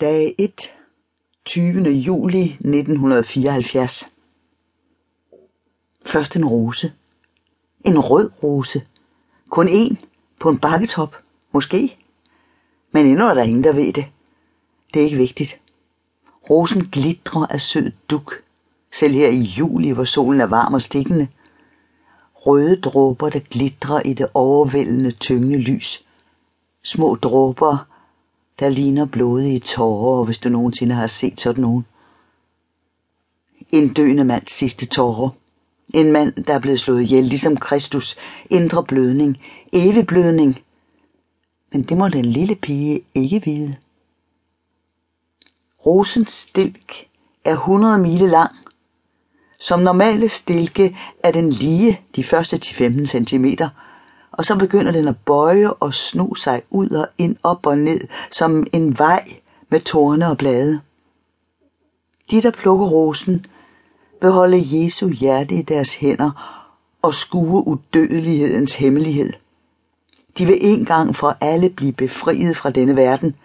Dag 1. 20. juli 1974. Først en rose. En rød rose. Kun én. På en bakketop. Måske. Men endnu er der ingen, der ved det. Det er ikke vigtigt. Rosen glitrer af sød duk. Selv her i juli, hvor solen er varm og stikkende. Røde dråber, der glitrer i det overvældende tyngende lys. Små dråber, der ligner blodige tårer, hvis du nogensinde har set sådan nogen. En døende mands sidste tårer. En mand, der er blevet slået ihjel, ligesom Kristus. Indre blødning. Evig blødning. Men det må den lille pige ikke vide. Rosens stilk er 100 mile lang. Som normale stilke er den lige de første 10-15 cm, og så begynder den at bøje og sno sig ud og ind, op og ned, som en vej med torne og blade. De, der plukker rosen, vil holde Jesu hjerte i deres hænder og skue udødelighedens hemmelighed. De vil en gang for alle blive befriet fra denne verden.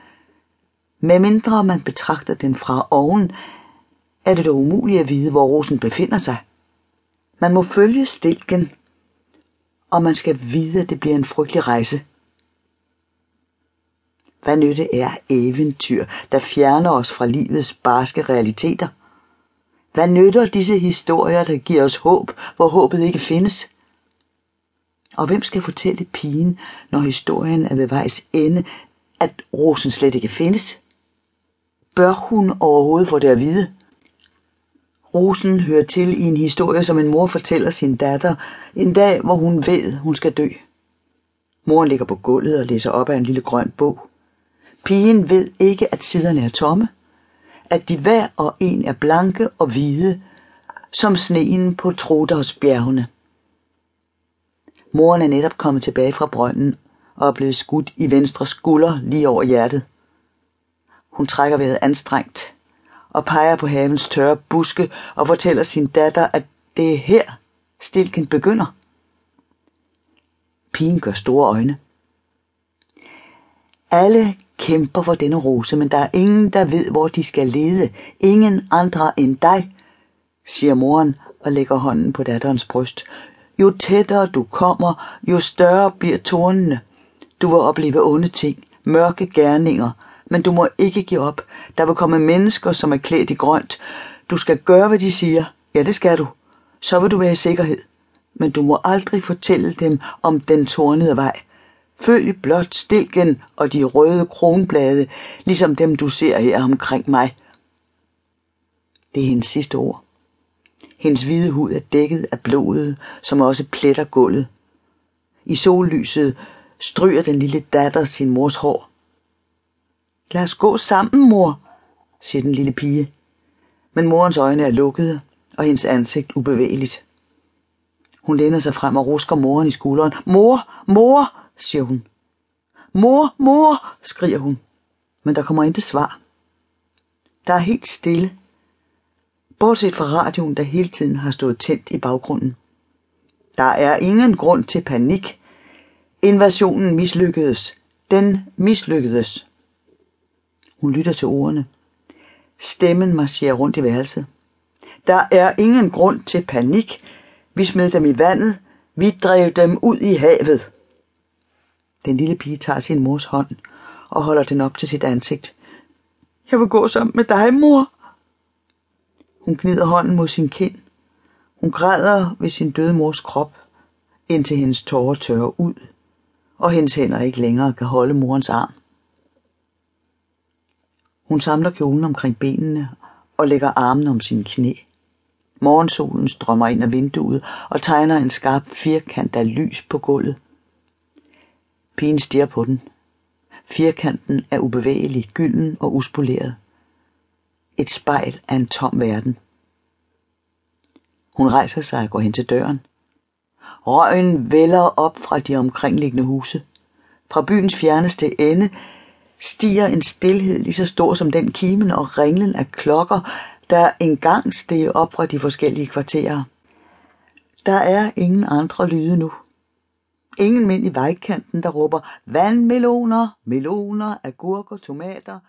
Medmindre man betragter den fra oven, er det dog umuligt at vide, hvor rosen befinder sig. Man må følge stilken, og man skal vide, at det bliver en frygtelig rejse. Hvad nytte er eventyr, der fjerner os fra livets barske realiteter? Hvad nytter disse historier, der giver os håb, hvor håbet ikke findes? Og hvem skal fortælle pigen, når historien er ved vejs ende, at rosen slet ikke findes? Bør hun overhovedet få det at vide? Rosen hører til i en historie, som en mor fortæller sin datter en dag, hvor hun ved, hun skal dø. Moren ligger på gulvet og læser op af en lille grøn bog. Pigen ved ikke, at siderne er tomme, at de hver og en er blanke og hvide, som sneen på Trodersbjergene. Moren er netop kommet tilbage fra brønden og er blevet skudt i venstre skulder lige over hjertet. Hun trækker vejret anstrengt og peger på havens tørre buske og fortæller sin datter, at det er her, stilken begynder. Pigen gør store øjne. Alle kæmper for denne rose, men der er ingen, der ved, hvor de skal lede. Ingen andre end dig, siger moren og lægger hånden på datterens bryst. Jo tættere du kommer, jo større bliver tornene. Du vil opleve onde ting, mørke gerninger, men du må ikke give op. Der vil komme mennesker, som er klædt i grønt. Du skal gøre, hvad de siger. Ja, det skal du. Så vil du være i sikkerhed. Men du må aldrig fortælle dem om den tornede vej. Følg blot stilken og de røde kronblade, ligesom dem du ser her omkring mig. Det er hendes sidste ord. Hendes hvide hud er dækket af blodet, som også pletter gulvet. I sollyset stryger den lille datter sin mors hår. Lad os gå sammen, mor, siger den lille pige. Men morens øjne er lukkede, og hendes ansigt ubevægeligt. Hun læner sig frem og rusker moren i skulderen. Mor, mor, siger hun. Mor, mor, skriger hun. Men der kommer intet svar. Der er helt stille. Bortset fra radioen, der hele tiden har stået tændt i baggrunden. Der er ingen grund til panik. Invasionen mislykkedes. Den mislykkedes. Hun lytter til ordene. Stemmen marcherer rundt i værelset. Der er ingen grund til panik. Vi smed dem i vandet. Vi drev dem ud i havet. Den lille pige tager sin mors hånd og holder den op til sit ansigt. Jeg vil gå sammen med dig, mor. Hun gnider hånden mod sin kind. Hun græder ved sin døde mors krop, indtil hendes tårer tørrer ud, og hendes hænder ikke længere kan holde morens arm. Hun samler kjolen omkring benene og lægger armen om sine knæ. Morgensolen strømmer ind af vinduet og tegner en skarp firkant af lys på gulvet. Pigen stiger på den. Firkanten er ubevægelig, gylden og uspoleret. Et spejl af en tom verden. Hun rejser sig og går hen til døren. Røgen vælger op fra de omkringliggende huse. Fra byens fjerneste ende stiger en stilhed lige så stor som den kimen og ringlen af klokker, der engang steg op fra de forskellige kvarterer. Der er ingen andre lyde nu. Ingen mænd i vejkanten, der råber vandmeloner, meloner, agurker, tomater,